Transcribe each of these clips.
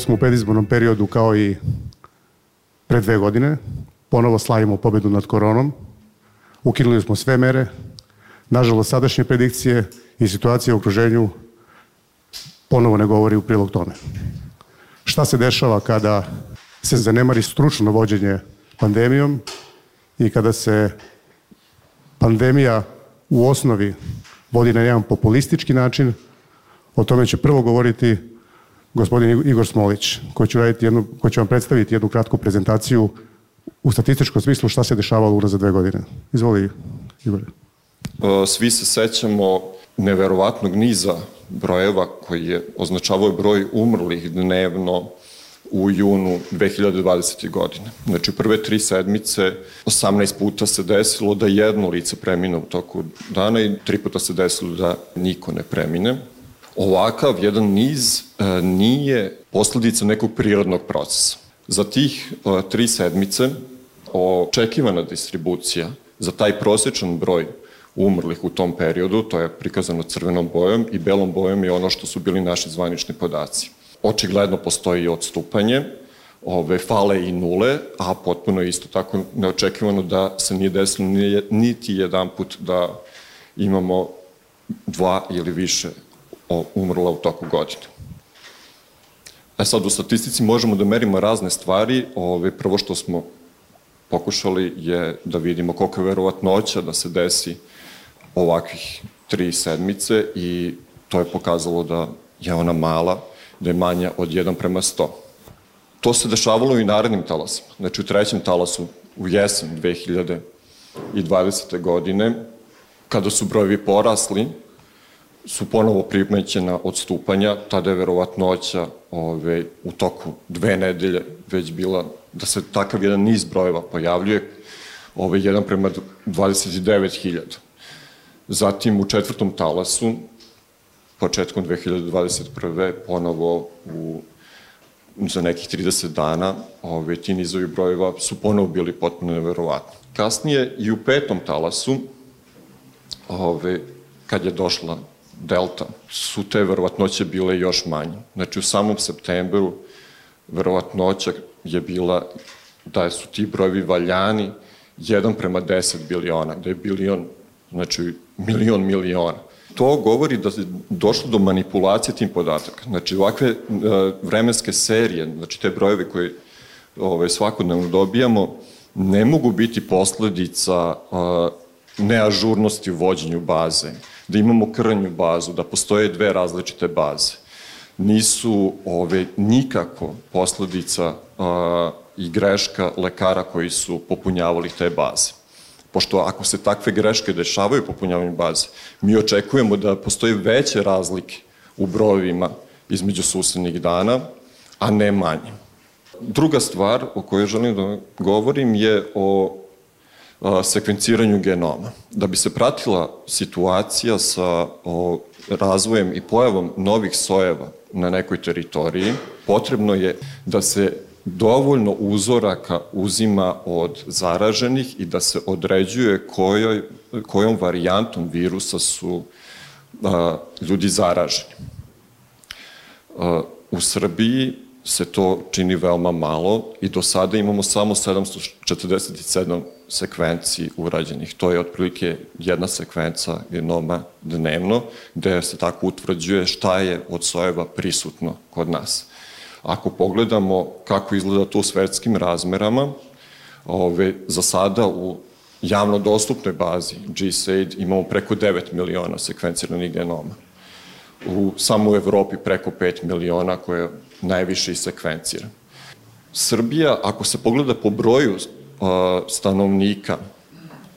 Smo u predizbornom periodu kao i pre dve godine. Ponovo slavimo pobedu nad koronom. Ukinuli smo sve mere. Nažalost, sadašnje predikcije i situacija u okruženju ponovo ne govori u prilog tome. Šta se dešava kada se zanemari stručno vođenje pandemijom i kada se pandemija u osnovi vodi na jedan populistički način, o tome će prvo govoriti gospodin Igor Smolić, koji će, raditi jednu, koji će vam predstaviti jednu kratku prezentaciju u statističkom smislu šta se dešavalo za dve godine. Izvoli, Igor. Svi se sećamo neverovatnog niza brojeva koji je označavao broj umrlih dnevno u junu 2020. godine. Znači, prve tri sedmice 18 puta se desilo da jedno lice premine u toku dana i tri puta se desilo da niko ne premine. Ovakav jedan niz e, nije posledica nekog prirodnog procesa. Za tih e, tri sedmice očekivana distribucija za taj prosečan broj umrlih u tom periodu, to je prikazano crvenom bojom i belom bojom je ono što su bili naši zvanični podaci. Očigledno postoji odstupanje, ove fale i nule, a potpuno isto tako neočekivano da se nije desilo niti jedan put da imamo dva ili više umrla u toku godine. E sad, u statistici možemo da merimo razne stvari. Ove, prvo što smo pokušali je da vidimo koliko je verovatnoća da se desi ovakvih tri sedmice i to je pokazalo da je ona mala, da je manja od 1 prema 100. To se dešavalo i narednim talasima. Znači u trećem talasu u jesen 2020. godine, kada su brojevi porasli, su ponovo primećena odstupanja, tada je verovatnoća ove, u toku dve nedelje već bila da se takav jedan niz brojeva pojavljuje, ove, 1 prema 29.000. Zatim u četvrtom talasu, početkom 2021. ponovo u, za nekih 30 dana ove, ti nizovi brojeva su ponovo bili potpuno neverovatni. Kasnije i u petom talasu, ove, kad je došla delta, su te verovatnoće bile još manje. Znači u samom septembru verovatnoća je bila da su ti brojevi valjani 1 prema 10 biliona, da je bilion, znači milion miliona. To govori da je došlo do manipulacije tim podataka. Znači, ovakve uh, vremenske serije, znači te brojeve koje ove, svakodnevno dobijamo, ne mogu biti posledica neažurnosti u vođenju baze, da imamo krnju bazu, da postoje dve različite baze. Nisu ove, nikako posledica uh, i greška lekara koji su popunjavali te baze pošto ako se takve greške dešavaju popunjavanju baze, mi očekujemo da postoje veće razlike u brojevima između susednih dana, a ne manje. Druga stvar o kojoj želim da govorim je o a, sekvenciranju genoma. Da bi se pratila situacija sa o, razvojem i pojavom novih sojeva na nekoj teritoriji, potrebno je da se dovoljno uzoraka uzima od zaraženih i da se određuje kojoj, kojom varijantom virusa su a, ljudi zaraženi. A, u Srbiji se to čini veoma malo i do sada imamo samo 747 sekvenciji urađenih. To je otprilike jedna sekvenca genoma dnevno, gde se tako utvrđuje šta je od sojeva prisutno kod nas. Ako pogledamo kako izgleda to u svetskim razmerama, ove, za sada u javno dostupnoj bazi GSAID imamo preko 9 miliona sekvenciranih genoma. U, samo u Evropi preko 5 miliona koje najviše i sekvencira. Srbija, ako se pogleda po broju stanovnika,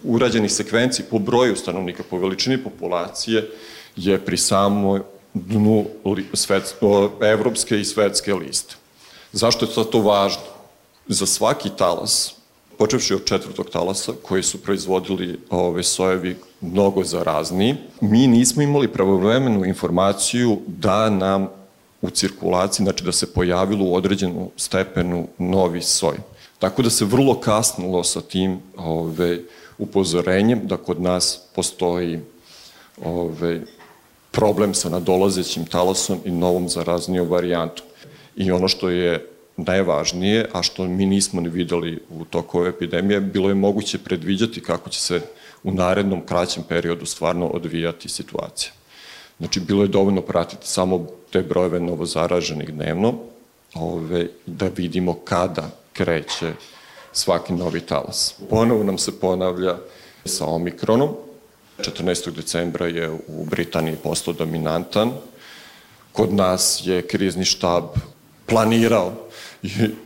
urađenih sekvenciji po broju stanovnika, po veličini populacije, je pri samoj dnu svet, evropske i svetske liste. Zašto je to važno? Za svaki talas, počevši od četvrtog talasa, koji su proizvodili ove sojevi mnogo zarazniji, mi nismo imali pravovremenu informaciju da nam u cirkulaciji, znači da se pojavilo u određenu stepenu novi soj. Tako da se vrlo kasnilo sa tim ove, upozorenjem da kod nas postoji ove, problem sa nadolazećim talasom i novom zaraznijom varijantom. I ono što je najvažnije, a što mi nismo ni videli u toku ove epidemije, bilo je moguće predviđati kako će se u narednom kraćem periodu stvarno odvijati situacija. Znači, bilo je dovoljno pratiti samo te brojeve novozaraženih dnevno, ove, da vidimo kada kreće svaki novi talas. Ponovo nam se ponavlja sa omikronom. 14. decembra je u Britaniji postao dominantan. Kod nas je krizni štab planirao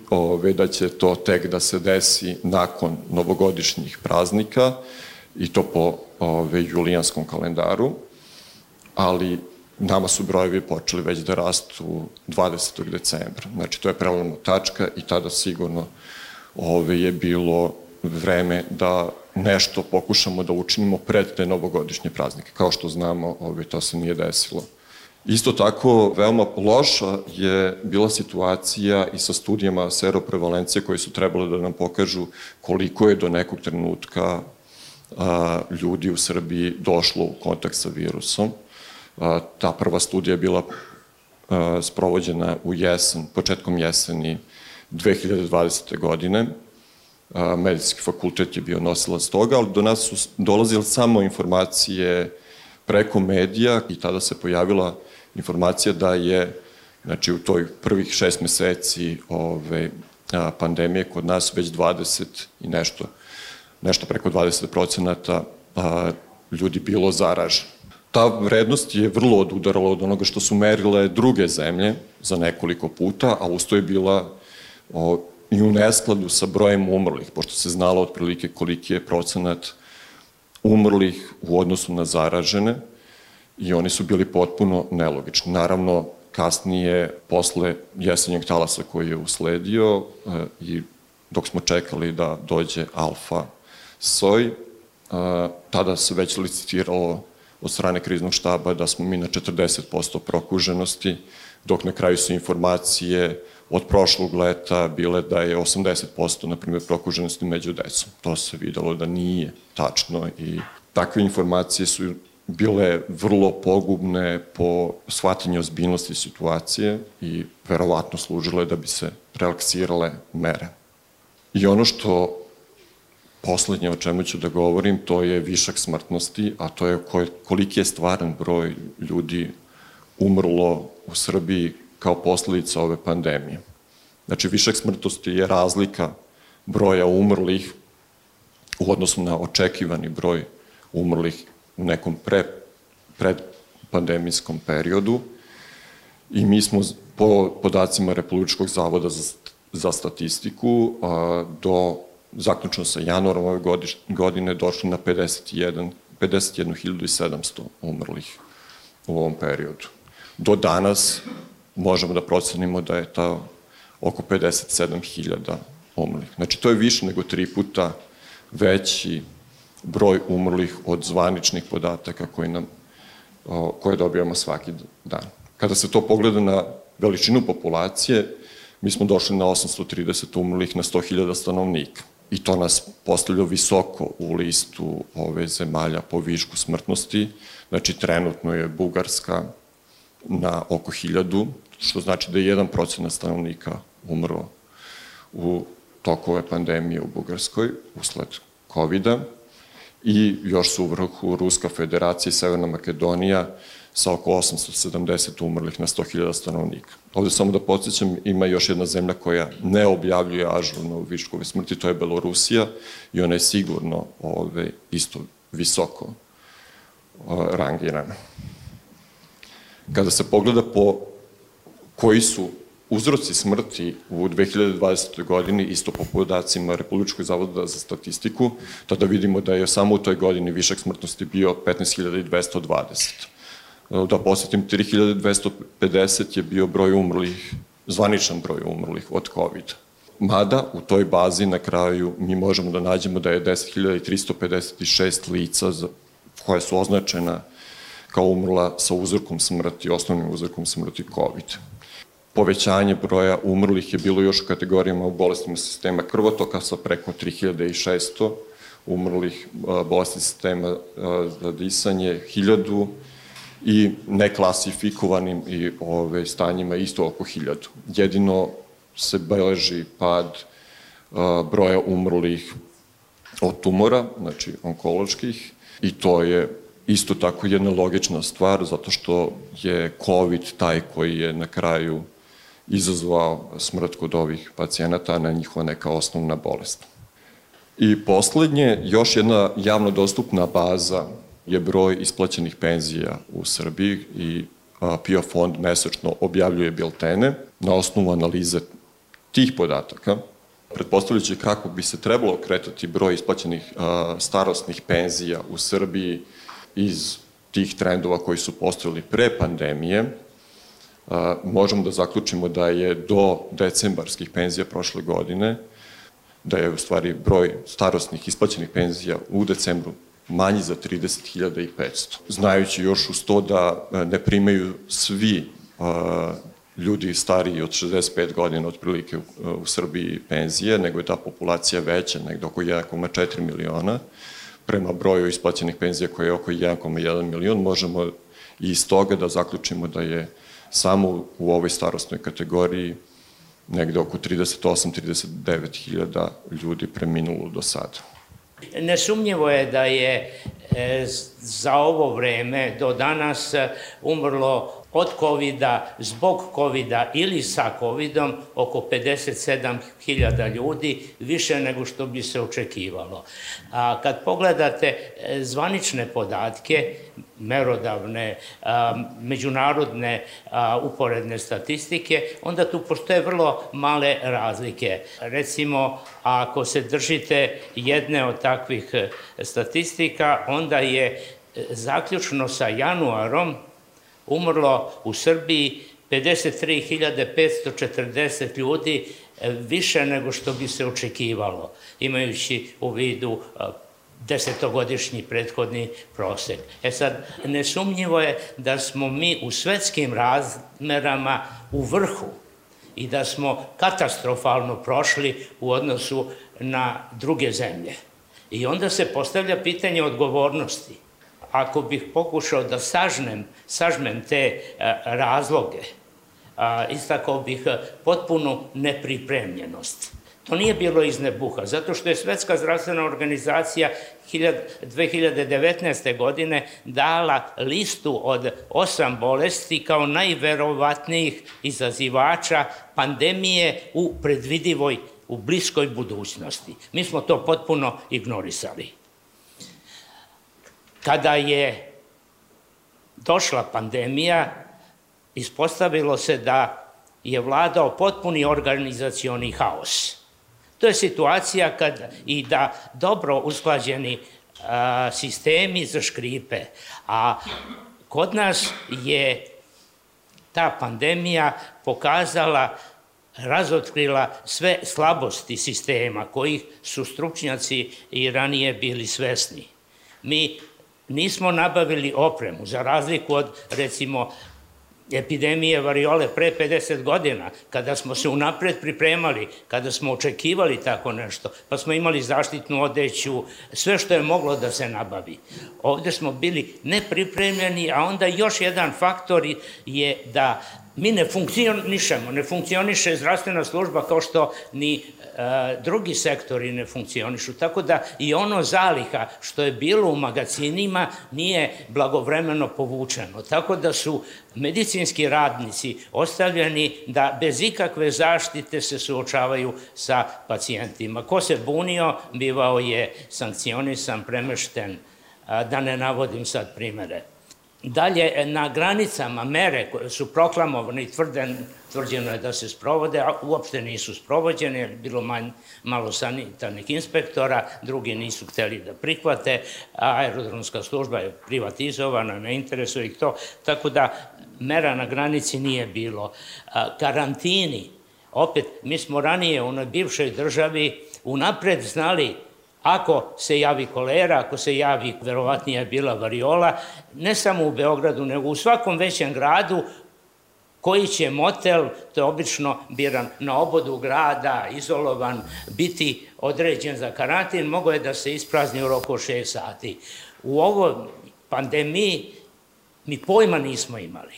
ove, da će to tek da se desi nakon novogodišnjih praznika i to po ove, julijanskom kalendaru, ali nama su brojevi počeli već da rastu 20. decembra. Znači, to je prelomna tačka i tada sigurno ove, je bilo vreme da nešto pokušamo da učinimo pred te novogodišnje praznike. Kao što znamo, ove, to se nije desilo. Isto tako, veoma loša je bila situacija i sa studijama seroprevalencije koje su trebale da nam pokažu koliko je do nekog trenutka a, ljudi u Srbiji došlo u kontakt sa virusom. Ta prva studija je bila sprovođena u jesen, početkom jeseni 2020. godine. Medicinski fakultet je bio nosilac toga, ali do nas su dolazile samo informacije preko medija i tada se pojavila informacija da je znači u toj prvih šest meseci ove, pandemije kod nas već 20 i nešto, nešto preko 20 procenata ljudi bilo zaraženo. Ta vrednost je vrlo odudarala od onoga što su merile druge zemlje za nekoliko puta, a usto je bila o, i u neskladu sa brojem umrlih, pošto se znalo otprilike koliki je procenat umrlih u odnosu na zaražene, i oni su bili potpuno nelogični. Naravno, kasnije, posle jesenjeg talasa koji je usledio e, i dok smo čekali da dođe alfa soj, e, tada se već licitiralo od strane kriznog štaba da smo mi na 40% prokuženosti, dok na kraju su informacije od prošlog leta bile da je 80% na primjer prokuženosti među decom. To se videlo da nije tačno i takve informacije su bile vrlo pogubne po shvatanju ozbiljnosti situacije i verovatno služile da bi se relaksirale mere. I ono što poslednje o čemu ću da govorim, to je višak smrtnosti, a to je koliki je stvaran broj ljudi umrlo u Srbiji kao posledica ove pandemije. Znači, višak smrtnosti je razlika broja umrlih u odnosu na očekivani broj umrlih u nekom pre, predpandemijskom periodu i mi smo po podacima Republičkog zavoda za, za statistiku a, do zaključno sa januarom ove godine došli na 51 51.700 umrlih u ovom periodu. Do danas možemo da procenimo da je to oko 57.000 umrlih. Znači, to je više nego tri puta veći broj umrlih od zvaničnih podataka koji nam, koje dobijamo svaki dan. Kada se to pogleda na veličinu populacije, mi smo došli na 830 umrlih na 100.000 stanovnika. I to nas postavlja visoko u listu ove zemalja po višku smrtnosti. Znači, trenutno je Bugarska na oko 1000, što znači da je 1% stanovnika umro u toku ove pandemije u Bugarskoj usled COVID-a i još su u vrhu Ruska federacija i Severna Makedonija sa oko 870 umrlih na 100.000 stanovnika. Ovde samo da podsjećam, ima još jedna zemlja koja ne objavljuje ažurno viškove smrti, to je Belorusija i ona je sigurno ove, isto visoko rangirana. Kada se pogleda po koji su Uzroci smrti u 2020. godini, isto po podacima Republičkog zavoda za statistiku, tada vidimo da je samo u toj godini višak smrtnosti bio 15.220. Da posjetim, 3250 je bio broj umrlih, zvaničan broj umrlih od COVID. Mada u toj bazi na kraju mi možemo da nađemo da je 10.356 lica koja su označena kao umrla sa uzrokom smrti, osnovnim uzrokom smrti COVID povećanje broja umrlih je bilo još u kategorijama u bolestima sistema krvotoka sa preko 3600 umrlih bolesti sistema za disanje, 1000 i neklasifikovanim i ove, stanjima isto oko hiljadu. Jedino se beleži pad a, broja umrlih od tumora, znači onkoloških, i to je isto tako jedna logična stvar, zato što je COVID taj koji je na kraju izazvao smrt kod ovih pacijenata, a ne njihova neka osnovna bolest. I poslednje, još jedna javno dostupna baza je broj isplaćenih penzija u Srbiji i PIO fond mesečno objavljuje biltene na osnovu analize tih podataka, pretpostavljajući kako bi se trebalo kretati broj isplaćenih starostnih penzija u Srbiji iz tih trendova koji su postojali pre pandemije, možemo da zaključimo da je do decembarskih penzija prošle godine, da je u stvari broj starostnih isplaćenih penzija u decembru manji za 30.500. Znajući još uz to da ne primaju svi ljudi stariji od 65 godina otprilike u, u Srbiji penzije, nego je ta populacija veća, negde oko 1,4 miliona, prema broju isplaćenih penzija koje je oko 1,1 milion, možemo i iz toga da zaključimo da je samo u ovoj starostnoj kategoriji negde oko 38-39 hiljada ljudi preminulo do sada. Nesumnjivo je da je e, za ovo vreme do danas umrlo od covid zbog covid ili sa COVID-om oko 57.000 ljudi, više nego što bi se očekivalo. A kad pogledate e, zvanične podatke, merodavne, a, međunarodne a, uporedne statistike, onda tu postoje vrlo male razlike. Recimo, ako se držite jedne od takvih e, statistika, onda je e, zaključno sa januarom umrlo u Srbiji 53.540 ljudi, e, više nego što bi se očekivalo, imajući u vidu e, desetogodišnji prethodni prosek. E sad, nesumnjivo je da smo mi u svetskim razmerama u vrhu i da smo katastrofalno prošli u odnosu na druge zemlje. I onda se postavlja pitanje odgovornosti ako bih pokušao da sažnem, sažmem te e, razloge, istakao bih e, potpunu nepripremljenost. To nije bilo iz nebuha, zato što je Svetska zdravstvena organizacija 2019. godine dala listu od osam bolesti kao najverovatnijih izazivača pandemije u predvidivoj, u bliskoj budućnosti. Mi smo to potpuno ignorisali. Kada je došla pandemija, ispostavilo se da je vladao potpuni organizacioni haos. To je situacija kad i da dobro usklađeni a, sistemi zaškripe, a kod nas je ta pandemija pokazala razotkrila sve slabosti sistema kojih su stručnjaci i ranije bili svesni. Mi Nismo nabavili opremu, za razliku od, recimo, epidemije variole pre 50 godina, kada smo se unapred pripremali, kada smo očekivali tako nešto, pa smo imali zaštitnu odeću, sve što je moglo da se nabavi. Ovde smo bili nepripremljeni, a onda još jedan faktor je da mi ne funkcionišemo, ne funkcioniše zdravstvena služba kao što ni e, drugi sektori ne funkcionišu. Tako da i ono zaliha što je bilo u magacinima nije blagovremeno povučeno. Tako da su medicinski radnici ostavljeni da bez ikakve zaštite se suočavaju sa pacijentima. Ko se bunio, bivao je sankcionisan, premešten, da ne navodim sad primere. Dalje, na granicama mere koje su proklamovane i tvrden, tvrđeno je da se sprovode, a uopšte nisu sprovođene, jer bilo manj, malo sanitarnih inspektora, drugi nisu hteli da prihvate, a aerodromska služba je privatizovana, ne interesuje ih to, tako da mera na granici nije bilo. A, karantini, opet, mi smo ranije u onoj bivšoj državi unapred znali Ako se javi kolera, ako se javi, verovatnije je bila variola, ne samo u Beogradu, nego u svakom većem gradu, koji će motel, to je obično biran na obodu grada, izolovan, biti određen za karantin, mogo je da se isprazni u roku 6 sati. U ovoj pandemiji Mi pojma nismo imali.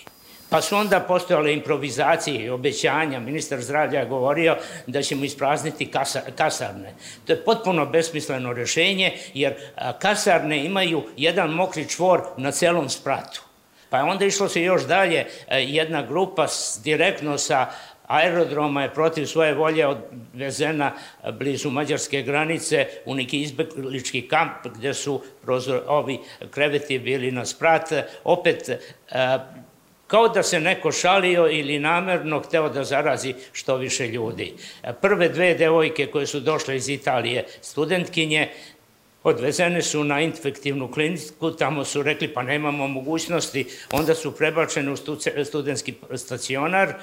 Pa su onda postojale improvizacije i obećanja. Ministar zdravlja je govorio da ćemo isprazniti kasa, kasarne. To je potpuno besmisleno rešenje, jer kasarne imaju jedan mokri čvor na celom spratu. Pa onda išlo se još dalje, jedna grupa direktno sa aerodroma je protiv svoje volje odvezena blizu mađarske granice u neki izbeglički kamp gde su prozor, ovi kreveti bili na sprat. Opet kao da se neko šalio ili namerno hteo da zarazi što više ljudi. Prve dve devojke koje su došle iz Italije, studentkinje, odvezene su na infektivnu kliniku, tamo su rekli pa nemamo mogućnosti, onda su prebačene u studentski stacionar,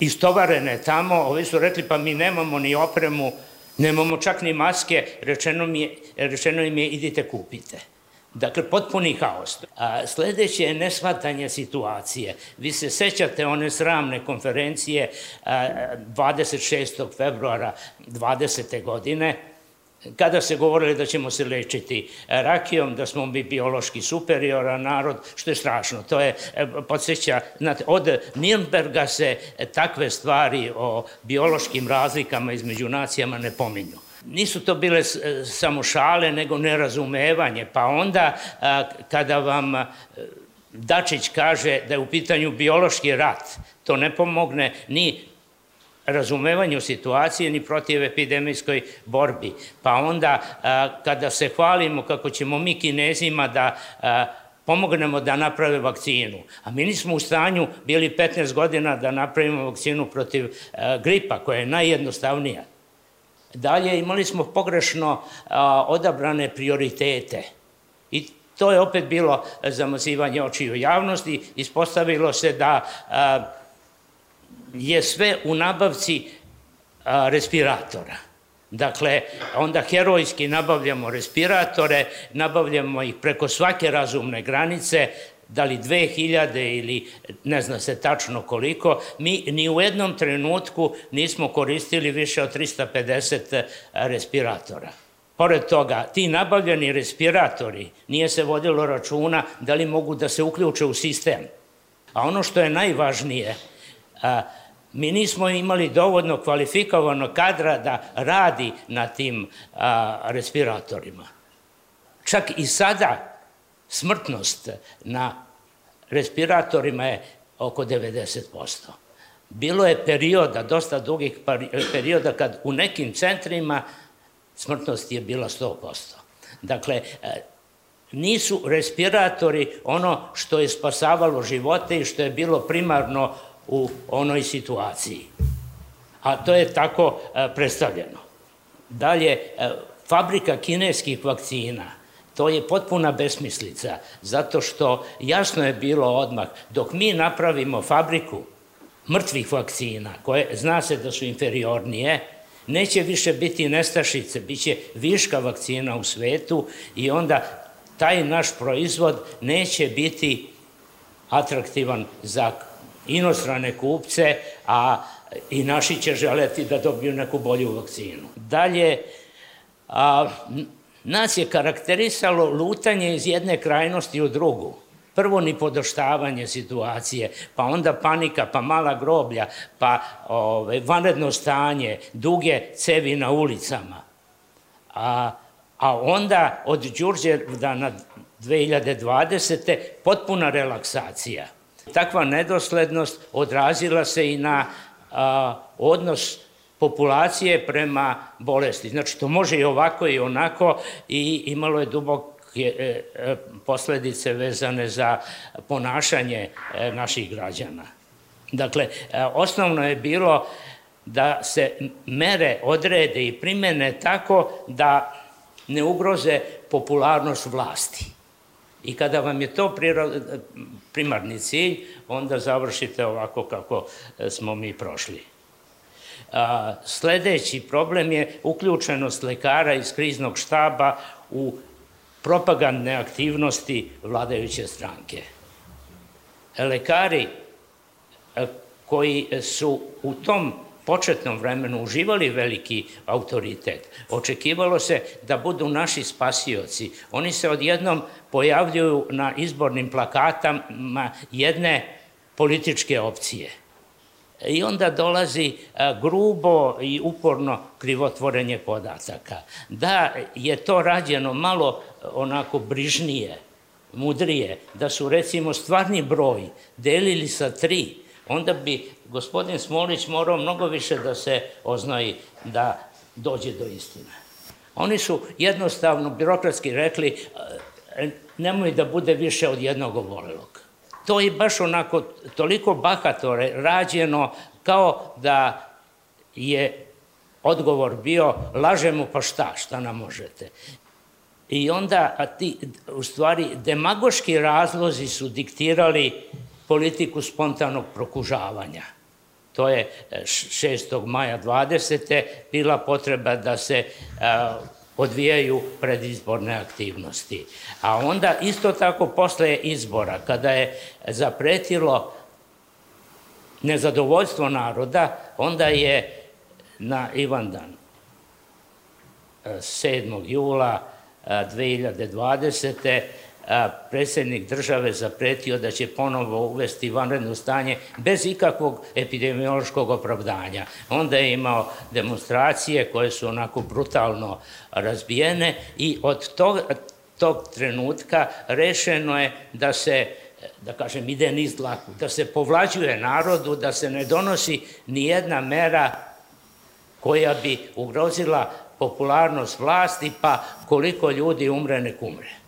istovarene tamo, ovi su rekli pa mi nemamo ni opremu, nemamo čak ni maske, rečeno, mi je, rečeno im je idite kupite. Dakle, potpuni haos. A sledeće je nesvatanje situacije. Vi se sećate one sramne konferencije 26. februara 20. godine, kada se govorili da ćemo se lečiti rakijom, da smo mi biološki superioran narod, što je strašno. To je, e, podsjeća, od Nirnberga se takve stvari o biološkim razlikama između nacijama ne pominju nisu to bile e, samo šale, nego nerazumevanje. Pa onda, kada vam e, Dačić kaže da je u pitanju biološki rat, to ne pomogne ni razumevanju situacije ni protiv epidemijskoj borbi. Pa onda, kada se hvalimo kako ćemo mi kinezima da pomognemo da naprave vakcinu. A mi nismo u stanju bili 15 godina da napravimo vakcinu protiv gripa, koja je najjednostavnija. Dalje imali smo pogrešno a, odabrane prioritete i to je opet bilo zamazivanje očiju javnosti. Ispostavilo se da a, je sve u nabavci a, respiratora. Dakle, onda herojski nabavljamo respiratore, nabavljamo ih preko svake razumne granice, da li 2000 ili ne zna se tačno koliko, mi ni u jednom trenutku nismo koristili više od 350 respiratora. Pored toga, ti nabavljeni respiratori nije se vodilo računa da li mogu da se uključe u sistem. A ono što je najvažnije, a, mi nismo imali dovoljno kvalifikovanog kadra da radi na tim a, respiratorima. Čak i sada smrtnost na respiratorima je oko 90%. Bilo je perioda, dosta dugih perioda, kad u nekim centrima smrtnost je bila 100%. Dakle, e, nisu respiratori ono što je spasavalo živote i što je bilo primarno u onoj situaciji. A to je tako e, predstavljeno. Dalje, e, fabrika kineskih vakcina – To je potpuna besmislica, zato što jasno je bilo odmah, dok mi napravimo fabriku mrtvih vakcina, koje zna se da su inferiornije, neće više biti nestašice, bit će viška vakcina u svetu i onda taj naš proizvod neće biti atraktivan za inostrane kupce, a i naši će želeti da dobiju neku bolju vakcinu. Dalje, a, Nas je karakterisalo lutanje iz jedne krajnosti u drugu. Prvo ni podoštavanje situacije, pa onda panika, pa mala groblja, pa ove, vanredno stanje, duge cevi na ulicama. A, a onda od Đurđevdana 2020. potpuna relaksacija. Takva nedoslednost odrazila se i na a, odnos populacije prema bolesti. Znači, to može i ovako i onako i imalo je duboke e, e, posledice vezane za ponašanje e, naših građana. Dakle, osnovno je bilo da se mere odrede i primene tako da ne ugroze popularnost vlasti. I kada vam je to primarni cilj, onda završite ovako kako smo mi prošli. A, sledeći problem je uključenost lekara iz kriznog štaba u propagandne aktivnosti vladajuće stranke. Lekari koji su u tom početnom vremenu uživali veliki autoritet. Očekivalo se da budu naši spasioci. Oni se odjednom pojavljuju na izbornim plakatama jedne političke opcije. I onda dolazi grubo i uporno krivotvorenje podataka. Da je to rađeno malo onako brižnije, mudrije, da su recimo stvarni broj delili sa tri, onda bi gospodin Smolić morao mnogo više da se oznoji da dođe do istine. Oni su jednostavno birokratski rekli nemoj da bude više od jednog obolelog. To je baš onako toliko bahato rađeno kao da je odgovor bio lažemo pa šta, šta nam možete. I onda, a ti, u stvari, demagoški razlozi su diktirali politiku spontanog prokužavanja. To je 6. E, maja 20. bila potreba da se a, odvijaju predizborne aktivnosti. A onda isto tako posle izbora, kada je zapretilo nezadovoljstvo naroda, onda je na Ivandan 7. E, jula 2020 predsednik države zapretio da će ponovo uvesti vanredno stanje bez ikakvog epidemiološkog opravdanja. Onda je imao demonstracije koje su onako brutalno razbijene i od tog, tog trenutka rešeno je da se da kažem, ide niz dlaku, da se povlađuje narodu, da se ne donosi ni jedna mera koja bi ugrozila popularnost vlasti, pa koliko ljudi umre, nek umre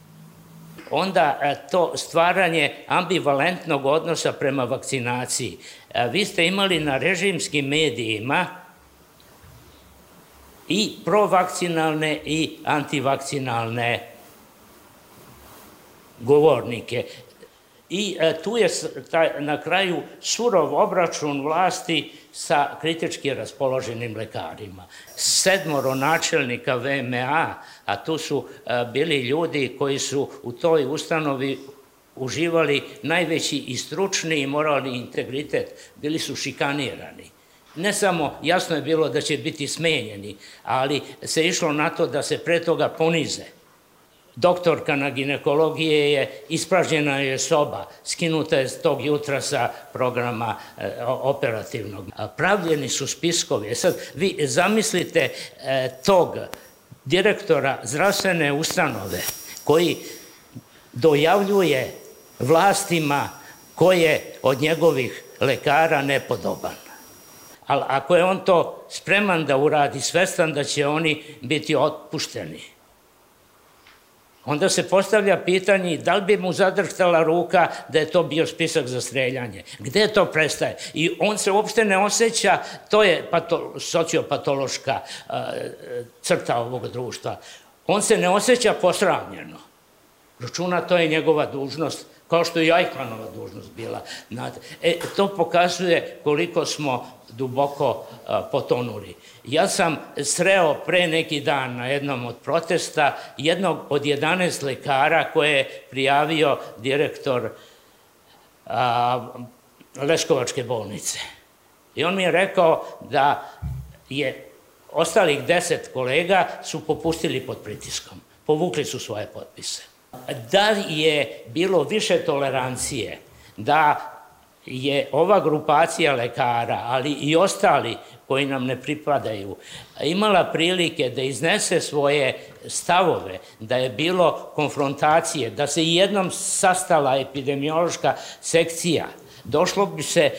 onda e, to stvaranje ambivalentnog odnosa prema vakcinaciji. E, vi ste imali na režimskim medijima i provakcinalne i antivakcinalne govornike. I e, tu je na kraju surov obračun vlasti sa kritički raspoloženim lekarima. Sedmoro načelnika VMA, a tu su e, bili ljudi koji su u toj ustanovi uživali najveći i stručni i moralni integritet, bili su šikanirani. Ne samo jasno je bilo da će biti smenjeni, ali se išlo na to da se pre toga ponize doktorka na ginekologije je, ispražnjena je soba, skinuta je tog jutra sa programa e, operativnog. Pravljeni su spiskovi. E sad, vi zamislite e, tog direktora zdravstvene ustanove koji dojavljuje vlastima ko je od njegovih lekara nepodoban. Ali ako je on to spreman da uradi, svestan da će oni biti otpušteni, onda se postavlja pitanje da li bi mu zadrhtala ruka da je to bio spisak za streljanje. Gde to prestaje? I on se uopšte ne osjeća, to je pato, sociopatološka uh, crta ovog društva. On se ne osjeća posravljeno. Računa, to je njegova dužnost, kao što je Ajkmanova dužnost bila. E, to pokazuje koliko smo duboko a, potonuli. Ja sam sreo pre neki dan na jednom od protesta jednog od 11 lekara koje je prijavio direktor a, Leškovačke bolnice. I on mi je rekao da je ostalih deset kolega su popustili pod pritiskom. Povukli su svoje potpise. Da je bilo više tolerancije, da je ova grupacija lekara, ali i ostali koji nam ne pripadaju, imala prilike da iznese svoje stavove, da je bilo konfrontacije, da se jednom sastala epidemiološka sekcija, došlo bi se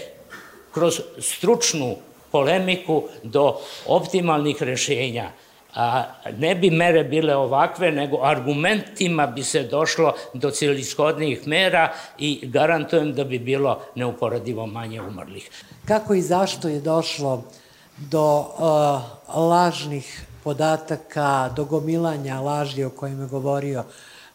kroz stručnu polemiku do optimalnih rešenja a ne bi mere bile ovakve, nego argumentima bi se došlo do cijelishodnijih mera i garantujem da bi bilo neuporadivo manje umrlih. Kako i zašto je došlo do uh, lažnih podataka, do gomilanja laži o kojima je govorio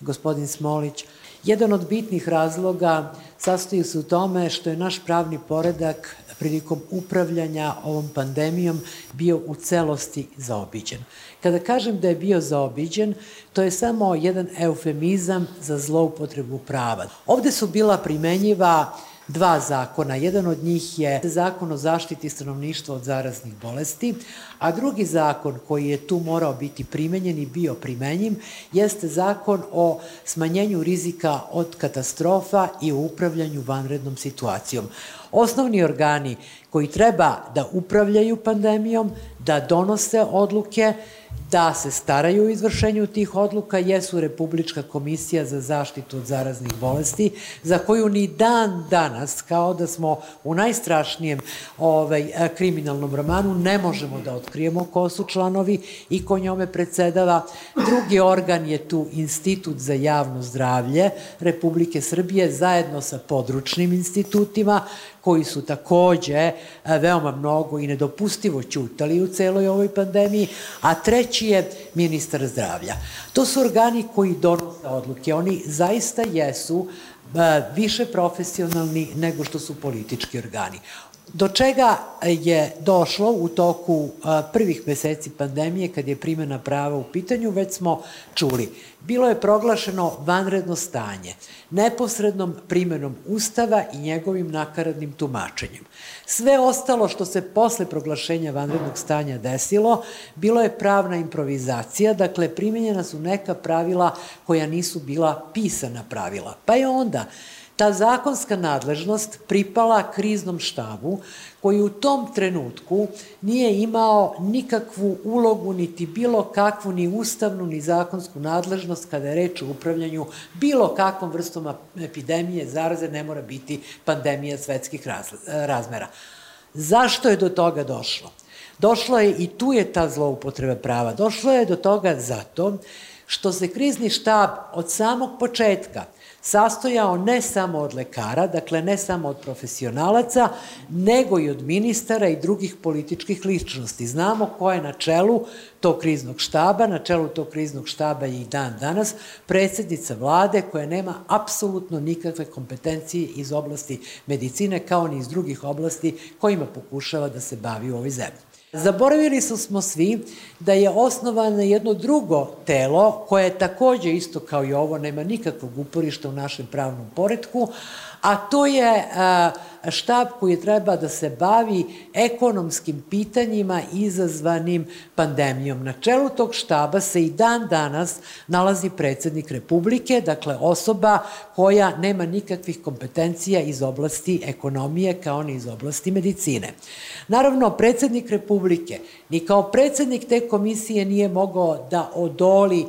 gospodin Smolić, Jedan od bitnih razloga sastoji se u tome što je naš pravni poredak prilikom upravljanja ovom pandemijom bio u celosti zaobiđen. Kada kažem da je bio zaobiđen, to je samo jedan eufemizam za zloupotrebu prava. Ovde su bila primenjiva dva zakona. Jedan od njih je zakon o zaštiti stanovništva od zaraznih bolesti, a drugi zakon koji je tu morao biti primenjen i bio primenjiv jeste zakon o smanjenju rizika od katastrofa i o upravljanju vanrednom situacijom. Osnovni organi koji treba da upravljaju pandemijom, da donose odluke, da se staraju o izvršenju tih odluka jesu Republička komisija za zaštitu od zaraznih bolesti, za koju ni dan danas, kao da smo u najstrašnijem ovaj, kriminalnom romanu, ne možemo da otkrijemo ko su članovi i ko njome predsedava. Drugi organ je tu Institut za javno zdravlje Republike Srbije zajedno sa područnim institutima koji su takođe e, veoma mnogo i nedopustivo ćutali u celoj ovoj pandemiji, a treći je ministar zdravlja. To su organi koji donose odluke. Oni zaista jesu e, više profesionalni nego što su politički organi. Do čega je došlo u toku prvih meseci pandemije kad je primjena prava u pitanju, već smo čuli. Bilo je proglašeno vanredno stanje, neposrednom primjenom Ustava i njegovim nakaradnim tumačenjem. Sve ostalo što se posle proglašenja vanrednog stanja desilo, bilo je pravna improvizacija, dakle primjenjena su neka pravila koja nisu bila pisana pravila. Pa je onda Ta zakonska nadležnost pripala kriznom štabu koji u tom trenutku nije imao nikakvu ulogu, niti bilo kakvu, ni ustavnu, ni zakonsku nadležnost kada je reč o upravljanju bilo kakvom vrstom epidemije, zaraze ne mora biti pandemija svetskih razmera. Zašto je do toga došlo? Došlo je i tu je ta zloupotreba prava. Došlo je do toga zato što se krizni štab od samog početka sastojao ne samo od lekara, dakle ne samo od profesionalaca, nego i od ministara i drugih političkih ličnosti. Znamo ko je na čelu tog kriznog štaba, na čelu tog kriznog štaba je i dan danas predsednica vlade koja nema apsolutno nikakve kompetencije iz oblasti medicine kao ni iz drugih oblasti kojima pokušava da se bavi u ovoj zemlji. Zaboravili smo svi da je osnovano jedno drugo telo koje je takođe isto kao i ovo, nema nikakvog uporišta u našem pravnom poredku, a to je štab koji treba da se bavi ekonomskim pitanjima izazvanim pandemijom. Na čelu tog štaba se i dan danas nalazi predsednik Republike, dakle osoba koja nema nikakvih kompetencija iz oblasti ekonomije kao ni iz oblasti medicine. Naravno, predsednik Republike ni kao predsednik te komisije nije mogao da odoli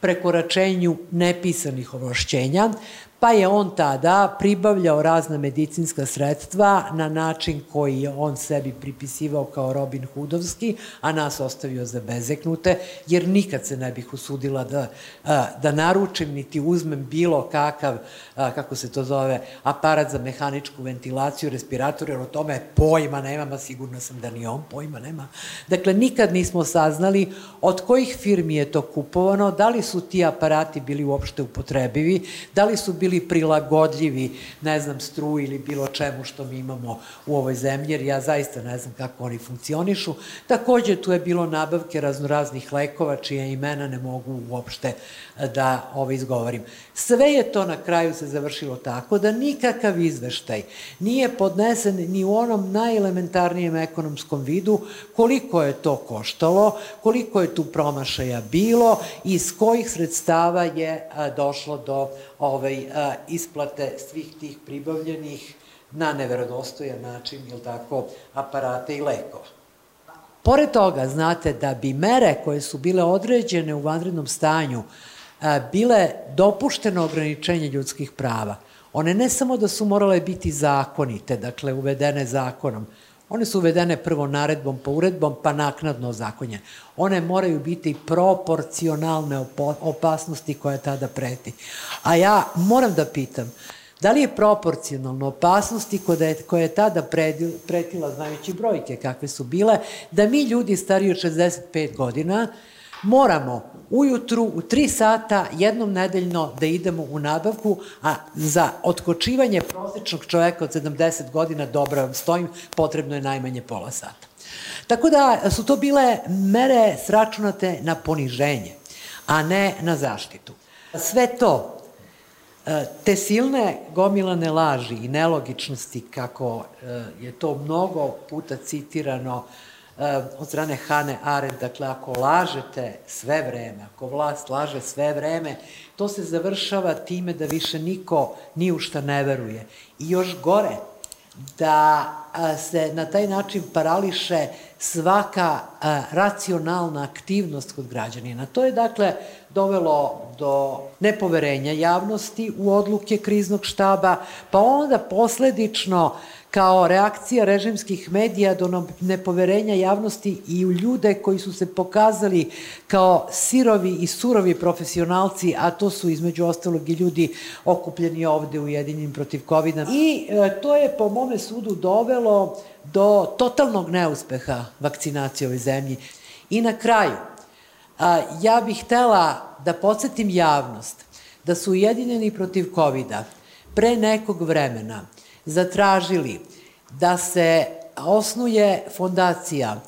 prekoračenju nepisanih ovlašćenja, pa je on tada pribavljao razna medicinska sredstva na način koji je on sebi pripisivao kao Robin Hoodovski, a nas ostavio za bezeknute, jer nikad se ne bih usudila da, da naručim niti uzmem bilo kakav, kako se to zove, aparat za mehaničku ventilaciju, respirator, jer o tome pojma nemam, a sigurno sam da ni on pojma nema. Dakle, nikad nismo saznali od kojih firmi je to kupovano, da li su ti aparati bili uopšte upotrebivi, da li su bili bili prilagodljivi, ne znam, struji ili bilo čemu što mi imamo u ovoj zemlji, jer ja zaista ne znam kako oni funkcionišu. Takođe, tu je bilo nabavke raznoraznih lekova, čija imena ne mogu uopšte da ovo izgovorim. Sve je to na kraju se završilo tako da nikakav izveštaj nije podnesen ni u onom najelementarnijem ekonomskom vidu koliko je to koštalo, koliko je tu promašaja bilo i iz kojih sredstava je došlo do ovaj, isplate svih tih pribavljenih na neverodostojan način, ili tako, aparate i lekova. Pored toga, znate da bi mere koje su bile određene u vanrednom stanju bile dopušteno ograničenje ljudskih prava. One ne samo da su morale biti zakonite, dakle uvedene zakonom, one su uvedene prvo naredbom pa uredbom, pa naknadno zakonje. One moraju biti proporcionalne opasnosti koja tada preti. A ja moram da pitam, da li je proporcionalno opasnosti koja je tada pretila, znajući brojke kakve su bile, da mi ljudi stariji od 65 godina moramo ujutru u 3 sata jednom nedeljno da idemo u nabavku, a za otkočivanje prosečnog čoveka od 70 godina, dobro vam stojim, potrebno je najmanje pola sata. Tako da su to bile mere sračunate na poniženje, a ne na zaštitu. Sve to E, te silne gomilane laži i nelogičnosti, kako e, je to mnogo puta citirano od strane Hane Arendt, dakle, ako lažete sve vreme, ako vlast laže sve vreme, to se završava time da više niko ni u šta ne veruje. I još gore, da se na taj način parališe svaka racionalna aktivnost kod građanina. To je dakle dovelo do nepoverenja javnosti u odluke kriznog štaba, pa onda posledično kao reakcija režimskih medija do nepoverenja javnosti i u ljude koji su se pokazali kao sirovi i surovi profesionalci, a to su između ostalog i ljudi okupljeni ovde u Jedinim protiv covid -a. I e, to je po mome sudu dovelo do totalnog neuspeha vakcinacije ovoj zemlji. I na kraju, ja bih htela da podsjetim javnost da su Ujedinjeni protiv covid pre nekog vremena zatražili da se osnuje fondacija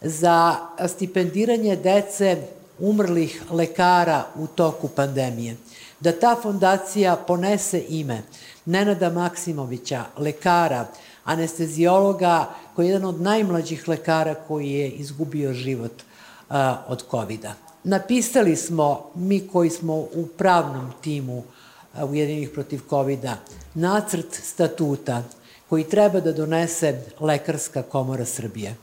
za stipendiranje dece umrlih lekara u toku pandemije. Da ta fondacija ponese ime Nenada Maksimovića, lekara, anestezijologa, koji je jedan od najmlađih lekara koji je izgubio život a, od covid -a. Napisali smo, mi koji smo u pravnom timu Ujedinih protiv covid nacrt statuta koji treba da donese Lekarska komora Srbije.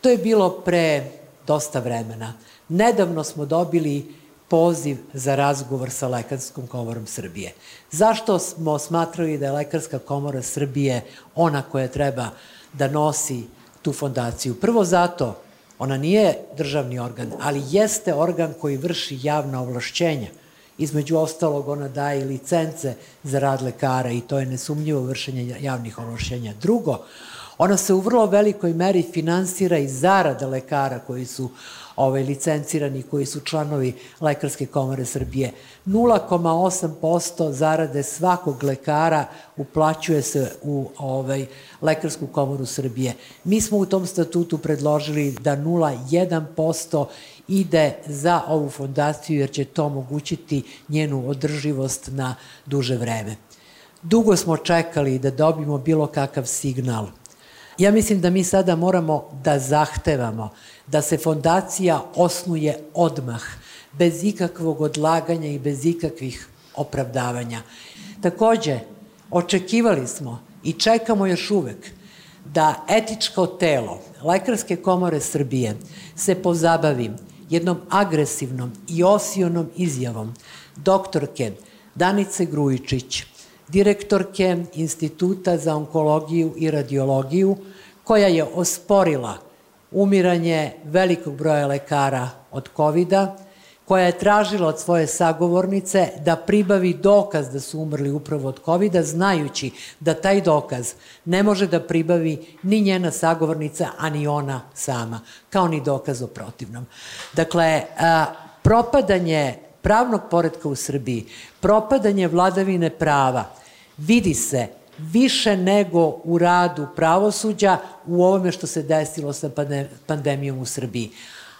To je bilo pre dosta vremena. Nedavno smo dobili poziv za razgovor sa Lekarskom komorom Srbije. Zašto smo smatrali da je Lekarska komora Srbije ona koja treba da nosi tu fondaciju? Prvo zato, ona nije državni organ, ali jeste organ koji vrši javna ovlašćenja – Između ostalog, ona daje licence za rad lekara i to je nesumnjivo vršenje javnih ovlašćenja. Drugo, ona se u vrlo velikoj meri finansira iz zarada lekara koji su ovaj, licencirani, koji su članovi Lekarske komore Srbije. 0,8% zarade svakog lekara uplaćuje se u ovaj, Lekarsku komoru Srbije. Mi smo u tom statutu predložili da 0,1% ide za ovu fondaciju jer će to omogućiti njenu održivost na duže vreme. Dugo smo čekali da dobimo bilo kakav signal. Ja mislim da mi sada moramo da zahtevamo da se fondacija osnuje odmah, bez ikakvog odlaganja i bez ikakvih opravdavanja. Takođe, očekivali smo i čekamo još uvek da etičko telo Lekarske komore Srbije se pozabavi jednom agresivnom i osionom izjavom doktorke Danice Grujičić, direktorke Instituta za onkologiju i radiologiju, koja je osporila umiranje velikog broja lekara od covid koja je tražila od svoje sagovornice da pribavi dokaz da su umrli upravo od covid znajući da taj dokaz ne može da pribavi ni njena sagovornica, a ni ona sama, kao ni dokaz o protivnom. Dakle, propadanje pravnog poredka u Srbiji, propadanje vladavine prava, vidi se više nego u radu pravosuđa u ovome što se desilo sa pandemijom u Srbiji.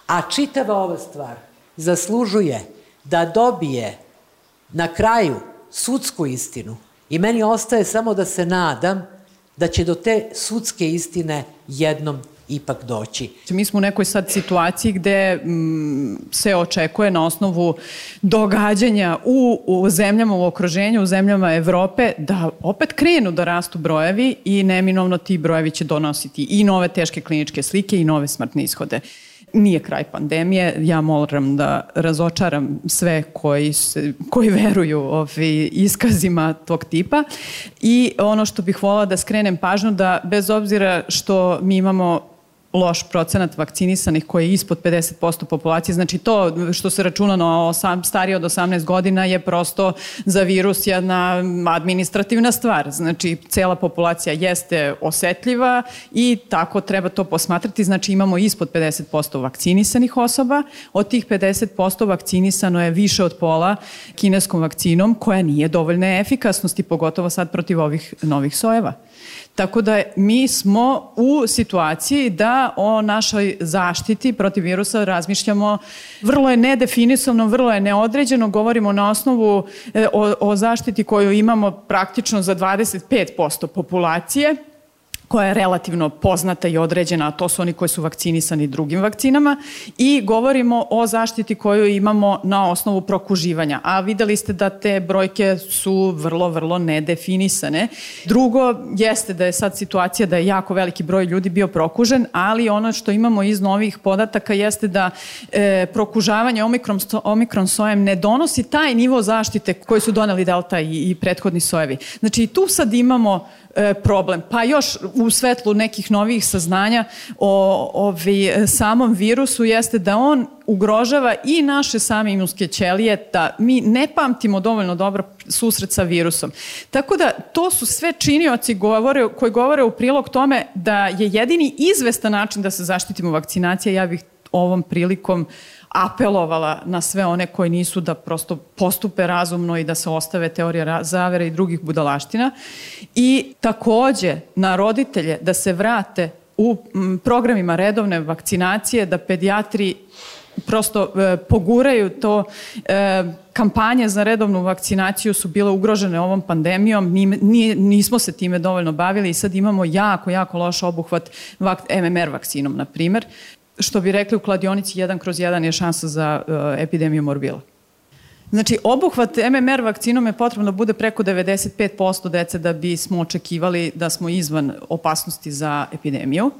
A čitava ova stvar zaslužuje da dobije na kraju sudsku istinu i meni ostaje samo da se nadam da će do te sudske istine jednom ipak doći. Mi smo u nekoj sad situaciji gde m, se očekuje na osnovu događanja u, u zemljama u okruženju, u zemljama Evrope, da opet krenu da rastu brojevi i neminovno ti brojevi će donositi i nove teške kliničke slike i nove smrtne ishode nije kraj pandemije. Ja moram da razočaram sve koji, se, koji veruju ovi iskazima tog tipa. I ono što bih volala da skrenem pažnju da bez obzira što mi imamo loš procenat vakcinisanih koji je ispod 50% populacije. Znači to što se računa na starije od 18 godina je prosto za virus jedna administrativna stvar. Znači cela populacija jeste osetljiva i tako treba to posmatrati. Znači imamo ispod 50% vakcinisanih osoba. Od tih 50% vakcinisano je više od pola kineskom vakcinom koja nije dovoljne efikasnosti, pogotovo sad protiv ovih novih sojeva. Tako da mi smo u situaciji da o našoj zaštiti protiv virusa razmišljamo vrlo je nedefinisano, vrlo je neodređeno, govorimo na osnovu e, o, o zaštiti koju imamo praktično za 25% populacije, koja je relativno poznata i određena, a to su oni koji su vakcinisani drugim vakcinama i govorimo o zaštiti koju imamo na osnovu prokuživanja, a videli ste da te brojke su vrlo, vrlo nedefinisane. Drugo, jeste da je sad situacija da je jako veliki broj ljudi bio prokužen, ali ono što imamo iz novih podataka jeste da e, prokužavanje omikron, omikron sojem ne donosi taj nivo zaštite koji su doneli delta i, i prethodni sojevi. Znači, tu sad imamo problem. Pa još u svetlu nekih novih saznanja o ovi, samom virusu jeste da on ugrožava i naše same imunske ćelije, da mi ne pamtimo dovoljno dobro susret sa virusom. Tako da to su sve činioci govore, koji govore u prilog tome da je jedini izvestan način da se zaštitimo vakcinacija. Ja bih ovom prilikom uh, apelovala na sve one koji nisu da prosto postupe razumno i da se ostave teorije zavere i drugih budalaština. I takođe na roditelje da se vrate u programima redovne vakcinacije, da pedijatri prosto e, poguraju to e, kampanje za redovnu vakcinaciju su bile ugrožene ovom pandemijom, ni, nismo se time dovoljno bavili i sad imamo jako, jako loš obuhvat vak, MMR vakcinom, na primer što bi rekli u kladionici 1 kroz 1 je šansa za uh, epidemiju morbila. Znači, obuhvat MMR vakcinom je potrebno da bude preko 95% dece da bismo očekivali da smo izvan opasnosti za epidemiju.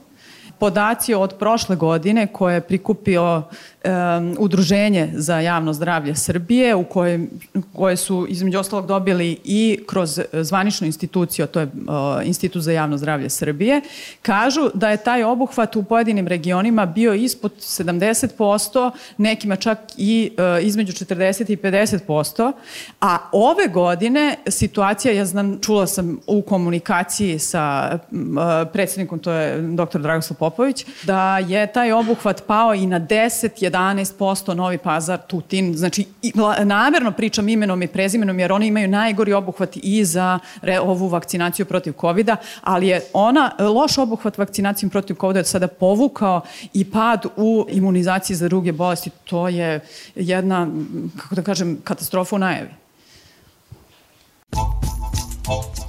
Podaci od prošle godine koje je prikupio um, Udruženje za javno zdravlje Srbije, u koje, koje su između ostalog dobili i kroz zvaničnu instituciju, to je uh, Institut za javno zdravlje Srbije, kažu da je taj obuhvat u pojedinim regionima bio ispod 70%, nekima čak i uh, između 40 i 50%, a ove godine situacija, ja znam, čula sam u komunikaciji sa uh, predsednikom, to je dr. Dragoslav Popović, da je taj obuhvat pao i na 10, 11%, Novi Pazar, Tutin, znači namerno pričam imenom i prezimenom jer oni imaju najgori obuhvat i za re, ovu vakcinaciju protiv covid ali je ona, e, loš obuhvat vakcinacijom protiv COVID-a sada povukao i pad u imunizaciji za druge bolesti, to je jedna, kako da kažem, katastrofa u najavi. Oh.